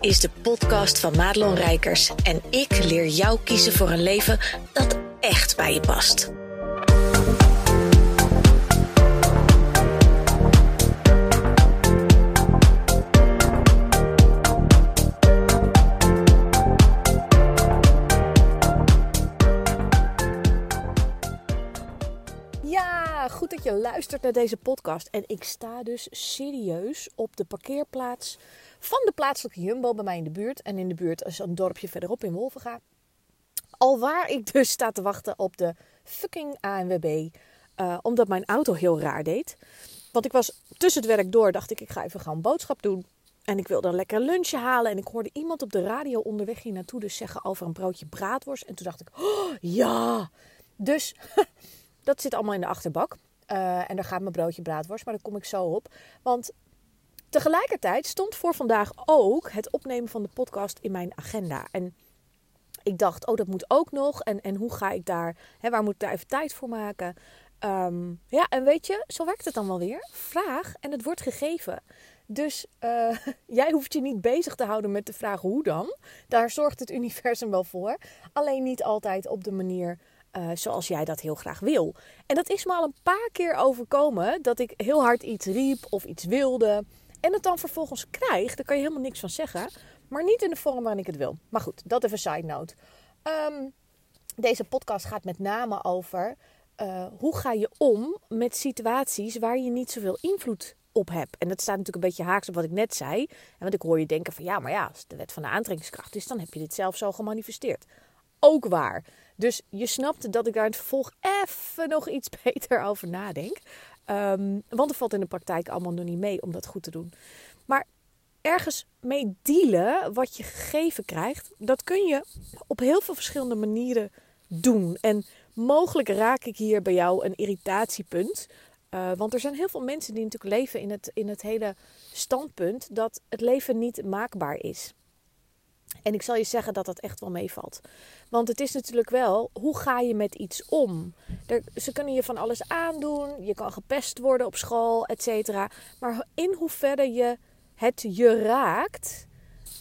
is de podcast van Madelon Rijkers en ik leer jou kiezen voor een leven dat echt bij je past. Ja, goed dat je luistert naar deze podcast. En ik sta dus serieus op de parkeerplaats van de plaatselijke Jumbo bij mij in de buurt. En in de buurt is een dorpje verderop in Wolvenga. Al waar ik dus sta te wachten op de fucking ANWB. eh, omdat mijn auto heel raar deed. Want ik was tussen het werk door, dacht ik, ik ga even gaan boodschap doen. En ik wilde een lekker lunchje halen. En ik hoorde iemand op de radio onderweg hier naartoe dus zeggen over een broodje braadworst. En toen dacht ik, oh, ja. Dus dat zit allemaal in de achterbak. Eh, en daar gaat mijn broodje braadworst, maar daar kom ik zo op. Want tegelijkertijd stond voor vandaag ook het opnemen van de podcast in mijn agenda. En ik dacht, oh, dat moet ook nog. En, en hoe ga ik daar, hè, waar moet ik daar even tijd voor maken? Ehm, ja, en weet je, zo werkt het dan wel weer. Vraag en het wordt gegeven. Dus eh, jij hoeft je niet bezig te houden met de vraag hoe dan. Daar zorgt het universum wel voor. Alleen niet altijd op de manier eh, zoals jij dat heel graag wil. En dat is me al een paar keer overkomen dat ik heel hard iets riep of iets wilde. En het dan vervolgens krijg, daar kan je helemaal niks van zeggen. Maar niet in de vorm waarin ik het wil. Maar goed, dat even side note. Ehm, deze podcast gaat met name over eh, hoe ga je om met situaties waar je niet zoveel invloed op hebt. En dat staat natuurlijk een beetje haaks op wat ik net zei. Want ik hoor je denken van ja, maar ja, als de wet van de aantrekkingskracht is, dan heb je dit zelf zo gemanifesteerd. Ook waar. Dus je snapt dat ik daar in het vervolg even nog iets beter over nadenk. Ehm, want er valt in de praktijk allemaal nog niet mee om dat goed te doen. Maar ergens mee dealen wat je gegeven krijgt, dat kun je op heel veel verschillende manieren doen. En mogelijk raak ik hier bij jou een irritatiepunt. Uh, want er zijn heel veel mensen die natuurlijk leven in het, in het hele standpunt dat het leven niet maakbaar is. En ik zal je zeggen dat dat echt wel meevalt. Want het is natuurlijk wel, hoe ga je met iets om? Er, ze kunnen je van alles aandoen, je kan gepest worden op school, et cetera. Maar in hoeverre je het je raakt,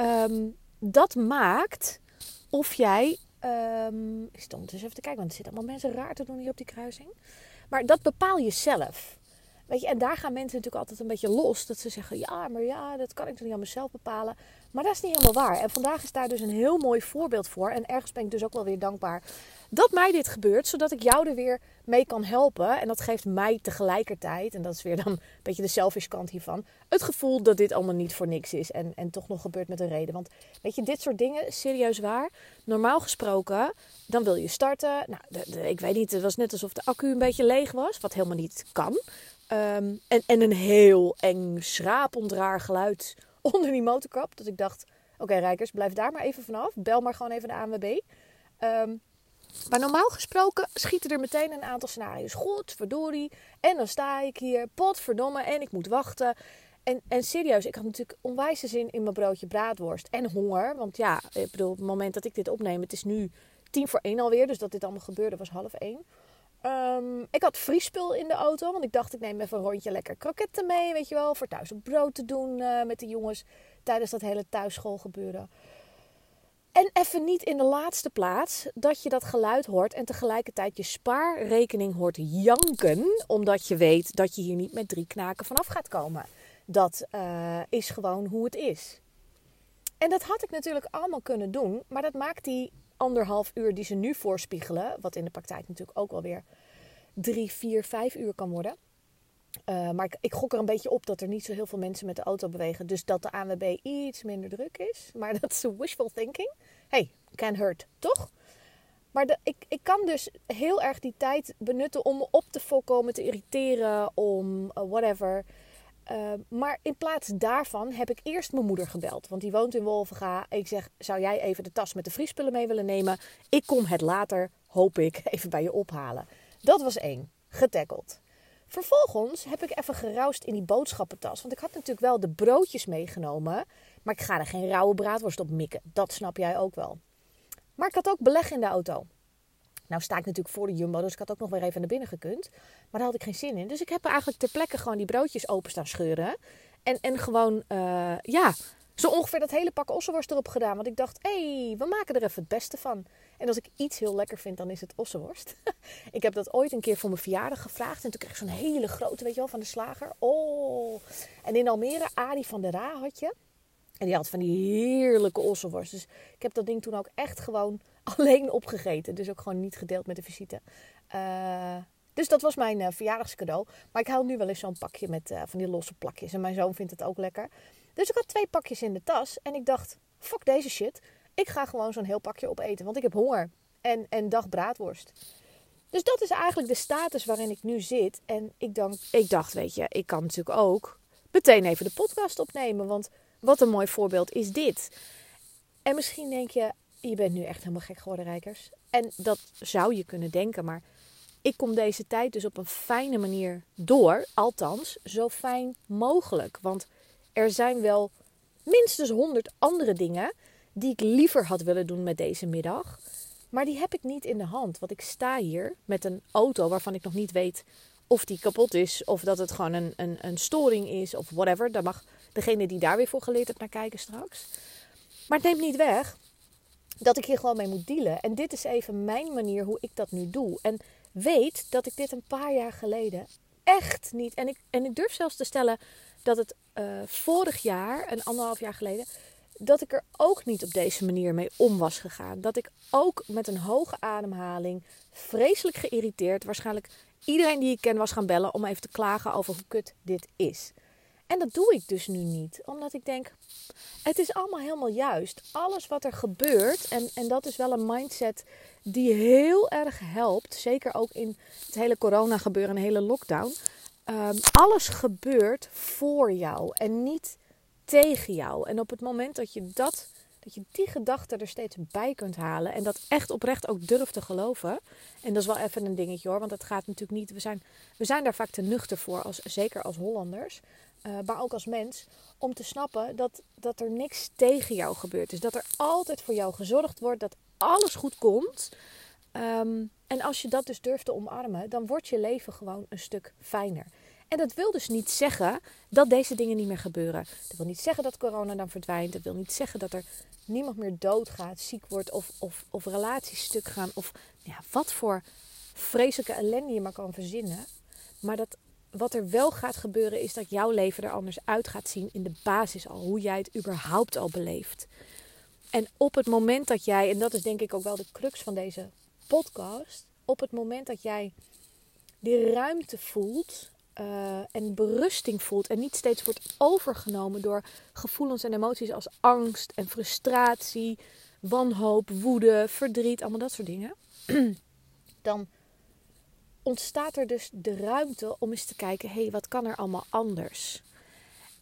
um, dat maakt of jij... Um, ik stond dus even te kijken, want er zitten allemaal mensen raar te doen hier op die kruising. Maar dat bepaal je zelf. Weet je, en daar gaan mensen natuurlijk altijd een beetje los. Dat ze zeggen, ja, maar ja, dat kan ik toch niet aan mezelf bepalen. Maar dat is niet helemaal waar. En vandaag is daar dus een heel mooi voorbeeld voor. En ergens ben ik dus ook wel weer dankbaar dat mij dit gebeurt. Zodat ik jou er weer mee kan helpen. En dat geeft mij tegelijkertijd, en dat is weer dan een beetje de selfish kant hiervan. Het gevoel dat dit allemaal niet voor niks is. En, en toch nog gebeurt met een reden. Want weet je, dit soort dingen, serieus waar. Normaal gesproken, dan wil je starten. Nou, de, ik weet niet, het was net alsof de accu een beetje leeg was. Wat helemaal niet kan. Um, en, en een heel eng, schrapend raar geluid onder die motorkap. Dat ik dacht, oké Rijkers, blijf daar maar even vanaf. Bel maar gewoon even de ANWB. Um, maar normaal gesproken schieten er meteen een aantal scenario's. Goed, verdorie. En dan sta ik hier, potverdomme, en ik moet wachten. En, en serieus, ik had natuurlijk onwijze zin in mijn broodje braadworst. En honger. Want ja, ik bedoel, op het moment dat ik dit opneem, het is nu tien voor één alweer. Dus dat dit allemaal gebeurde was half één. Um, ik had vriespul in de auto, want ik dacht ik neem even een rondje lekker kroketten mee, weet je wel, voor thuis op brood te doen uh, met de jongens tijdens dat hele thuisschoolgebeuren. En even niet in de laatste plaats dat je dat geluid hoort en tegelijkertijd je spaarrekening hoort janken, omdat je weet dat je hier niet met drie knaken vanaf gaat komen. Dat uh, is gewoon hoe het is. En dat had ik natuurlijk allemaal kunnen doen, maar dat maakt die anderhalf uur die ze nu voorspiegelen, wat in de praktijk natuurlijk ook wel weer drie, vier, vijf uur kan worden. Uh, maar ik, ik, gok er een beetje op dat er niet zo heel veel mensen met de auto bewegen. Dus dat de ANWB iets minder druk is. Maar dat is wishful thinking. Hey, can hurt, toch? Maar de, ik, ik kan dus heel erg die tijd benutten om me op te me te irriteren, om uh, whatever. Uh, maar in plaats daarvan heb ik eerst mijn moeder gebeld. Want die woont in Wolvenga. Ik zeg, zou jij even de tas met de vriespullen mee willen nemen? Ik kom het later, hoop ik, even bij je ophalen. Dat was één. Getackeld. Vervolgens heb ik even geroust in die boodschappentas. Want ik had natuurlijk wel de broodjes meegenomen. Maar ik ga er geen rauwe braadworst op mikken. Dat snap jij ook wel. Maar ik had ook beleg in de auto. Nou sta ik natuurlijk voor de Jumbo, dus ik had ook nog weer even naar binnen gekund. Maar daar had ik geen zin in. Dus ik heb eigenlijk ter plekke gewoon die broodjes open staan scheuren. En, en gewoon, uh, ja, Zo ongeveer dat hele pak ossenworst erop gedaan. Want ik dacht, hé, hey, we maken er even het beste van. En als ik iets heel lekker vind, dan is het ossenworst. ik heb dat ooit een keer voor mijn verjaardag gevraagd. En toen kreeg ik zo'n hele grote, weet je wel, van de slager. Oh. En in Almere, Adi van der Ra had je. En die had van die heerlijke ossenworst. Dus ik heb dat ding toen ook echt gewoon alleen opgegeten. Dus ook gewoon niet gedeeld met de visite. Uh, dus dat was mijn uh, verjaardagscadeau. Maar ik haal nu wel eens zo'n pakje met uh, van die losse plakjes. En mijn zoon vindt het ook lekker. Dus ik had twee pakjes in de tas. En ik dacht, fuck deze shit. Ik ga gewoon zo'n heel pakje opeten. Want ik heb honger. En, en dag braadworst. Dus dat is eigenlijk de status waarin ik nu zit. En ik, dan, ik dacht, weet je, ik kan natuurlijk ook meteen even de podcast opnemen. Want wat een mooi voorbeeld is dit. En misschien denk je, je bent nu echt helemaal gek geworden, Rijkers. En dat zou je kunnen denken, maar ik kom deze tijd dus op een fijne manier door. Althans, zo fijn mogelijk. Want er zijn wel minstens honderd andere dingen die ik liever had willen doen met deze middag. Maar die heb ik niet in de hand. Want ik sta hier met een auto waarvan ik nog niet weet of die kapot is. Of dat het gewoon een, een, een storing is of whatever. Daar mag degene die daar weer voor geleerd heeft naar kijken straks. Maar het neemt niet weg dat ik hier gewoon mee moet dealen. En dit is even mijn manier hoe ik dat nu doe. En weet dat ik dit een paar jaar geleden echt niet. En ik, en ik durf zelfs te stellen dat het uh, vorig jaar, een anderhalf jaar geleden, dat ik er ook niet op deze manier mee om was gegaan. Dat ik ook met een hoge ademhaling, vreselijk geïrriteerd, waarschijnlijk iedereen die ik ken was gaan bellen om even te klagen over hoe kut dit is. En dat doe ik dus nu niet, omdat ik denk, het is allemaal helemaal juist. Alles wat er gebeurt, en, en dat is wel een mindset die heel erg helpt, zeker ook in het hele corona gebeuren, een hele lockdown. Um, alles gebeurt voor jou en niet tegen jou. En op het moment dat je dat, dat je die gedachte er steeds bij kunt halen en dat echt oprecht ook durft te geloven. En dat is wel even een dingetje hoor, want het gaat natuurlijk niet. We zijn, we zijn daar vaak te nuchter voor, als, zeker als Hollanders. Uh, maar ook als mens, om te snappen dat, dat er niks tegen jou gebeurt. Dus dat er altijd voor jou gezorgd wordt, dat alles goed komt. Um, en als je dat dus durft te omarmen, dan wordt je leven gewoon een stuk fijner. En dat wil dus niet zeggen dat deze dingen niet meer gebeuren. Dat wil niet zeggen dat corona dan verdwijnt. Dat wil niet zeggen dat er niemand meer doodgaat, ziek wordt of, of, of relaties stuk gaan. Of ja, wat voor vreselijke ellende je maar kan verzinnen. Maar dat wat er wel gaat gebeuren is dat jouw leven er anders uit gaat zien in de basis al. Hoe jij het überhaupt al beleeft. En op het moment dat jij, en dat is denk ik ook wel de crux van deze podcast. Op het moment dat jij die ruimte voelt uh, en berusting voelt en niet steeds wordt overgenomen door gevoelens en emoties als angst en frustratie, wanhoop, woede, verdriet, allemaal dat soort dingen, dan ontstaat er dus de ruimte om eens te kijken: hé, hey, wat kan er allemaal anders?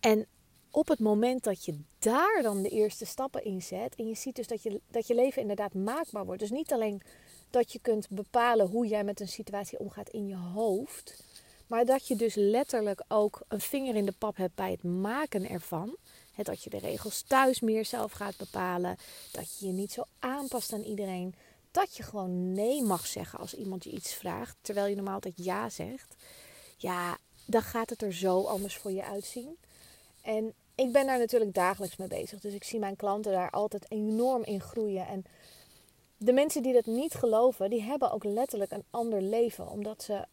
En op het moment dat je daar dan de eerste stappen in zet en je ziet dus dat je, dat je leven inderdaad maakbaar wordt. Dus niet alleen dat je kunt bepalen hoe jij met een situatie omgaat in je hoofd, maar dat je dus letterlijk ook een vinger in de pap hebt bij het maken ervan. dat je de regels thuis meer zelf gaat bepalen. Dat je je niet zo aanpast aan iedereen. Dat je gewoon nee mag zeggen als iemand je iets vraagt. Terwijl je normaal altijd ja zegt. Ja, dan gaat het er zo anders voor je uitzien. En ik ben daar natuurlijk dagelijks mee bezig. Dus ik zie mijn klanten daar altijd enorm in groeien. En de mensen die dat niet geloven, die hebben ook letterlijk een ander leven. Omdat ze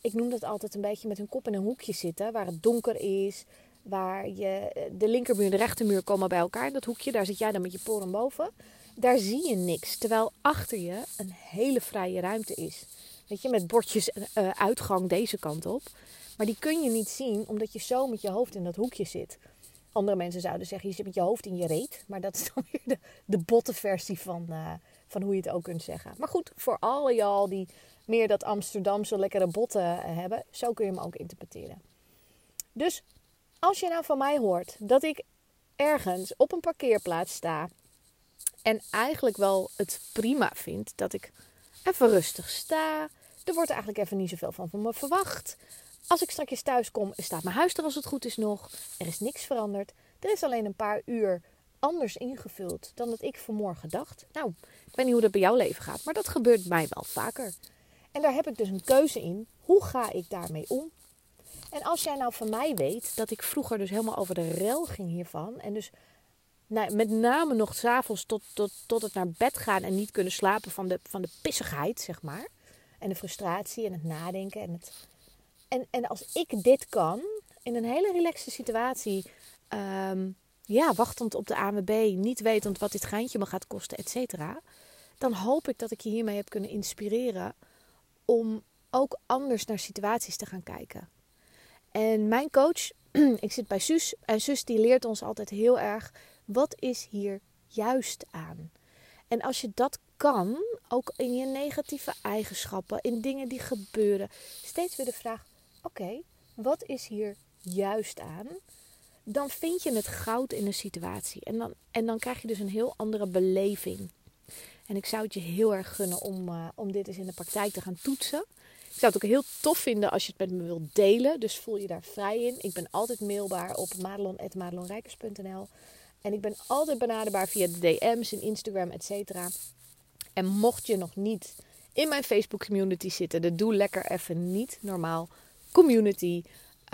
ik noem dat altijd een beetje met hun kop in een hoekje zitten, waar het donker is, waar je, de linkermuur en de rechtermuur komen bij elkaar. In dat hoekje, daar zit jij dan met je poren boven. Daar zie je niks, terwijl achter je een hele vrije ruimte is. Weet je, met bordjes uh, uitgang deze kant op. Maar die kun je niet zien, omdat je zo met je hoofd in dat hoekje zit. Andere mensen zouden zeggen, je zit met je hoofd in je reet. Maar dat is dan weer de, de botte versie van, uh, van hoe je het ook kunt zeggen. Maar goed, voor alle y'all die meer dat Amsterdamse lekkere botten hebben. Zo kun je hem ook interpreteren. Dus als je nou van mij hoort dat ik ergens op een parkeerplaats sta en eigenlijk wel het prima vind dat ik even rustig sta. Er wordt eigenlijk even niet zoveel van, van me verwacht. Als ik straks thuis kom, staat mijn huis er als het goed is nog. Er is niks veranderd. Er is alleen een paar uur anders ingevuld dan dat ik vanmorgen dacht. Nou, ik weet niet hoe dat bij jouw leven gaat, maar dat gebeurt mij wel vaker. En daar heb ik dus een keuze in. Hoe ga ik daarmee om? En als jij nou van mij weet dat ik vroeger dus helemaal over de rel ging hiervan. En dus nou, met name nog s'avonds tot, tot, tot het naar bed gaan en niet kunnen slapen van de, van de pissigheid, zeg maar. En de frustratie en het nadenken. En, het... en, en als ik dit kan, in een hele relaxte situatie, ehm, ja, wachtend op de ANWB, niet wetend wat dit geintje me gaat kosten, et cetera. Dan hoop ik dat ik je hiermee heb kunnen inspireren om ook anders naar situaties te gaan kijken. En mijn coach, ik zit bij Sus, en Sus die leert ons altijd heel erg, wat is hier juist aan? En als je dat kan, ook in je negatieve eigenschappen, in dingen die gebeuren, steeds weer de vraag: oké, wat is hier juist aan? Dan vind je het goud in een situatie. En dan, en dan krijg je dus een heel andere beleving. En ik zou het je heel erg gunnen om, uh, om dit eens in de praktijk te gaan toetsen. Ik zou het ook heel tof vinden als je het met me wilt delen. Dus voel je daar vrij in. Ik ben altijd mailbaar op madelon.madelonrijkers.nl. En ik ben altijd benaderbaar via de DM's in Instagram, et cetera. En mocht je nog niet in mijn Facebook community zitten, de Doe Lekker Even Niet Normaal community,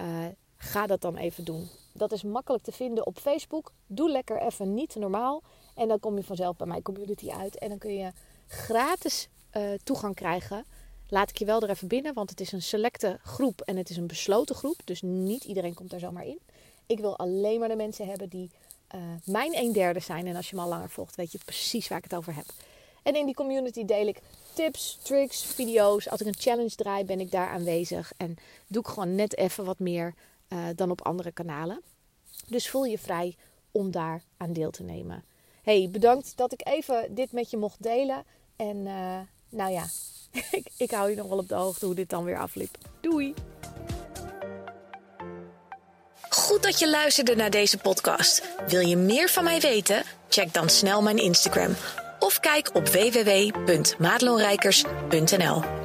uh, ga dat dan even doen. Dat is makkelijk te vinden op Facebook. Doe Lekker Even Niet Normaal. En dan kom je vanzelf bij mijn community uit. En dan kun je gratis uh, toegang krijgen. Laat ik je wel er even binnen, want het is een selecte groep en het is een besloten groep. Dus niet iedereen komt daar zomaar in. Ik wil alleen maar de mensen hebben die uh, mijn een derde zijn. En als je me al langer volgt, weet je precies waar ik het over heb. En in die community deel ik tips, tricks, video's. Als ik een challenge draai, ben ik daar aanwezig. En doe ik gewoon net even wat meer uh, dan op andere kanalen. Dus voel je vrij om daar aan deel te nemen. Hey, bedankt dat ik even dit met je mocht delen. En uh, nou ja, ik, ik hou je nog wel op de hoogte hoe dit dan weer afliep. Doei! Goed dat je luisterde naar deze podcast. Wil je meer van mij weten? Check dan snel mijn Instagram of kijk op www.madelonrijkers.nl.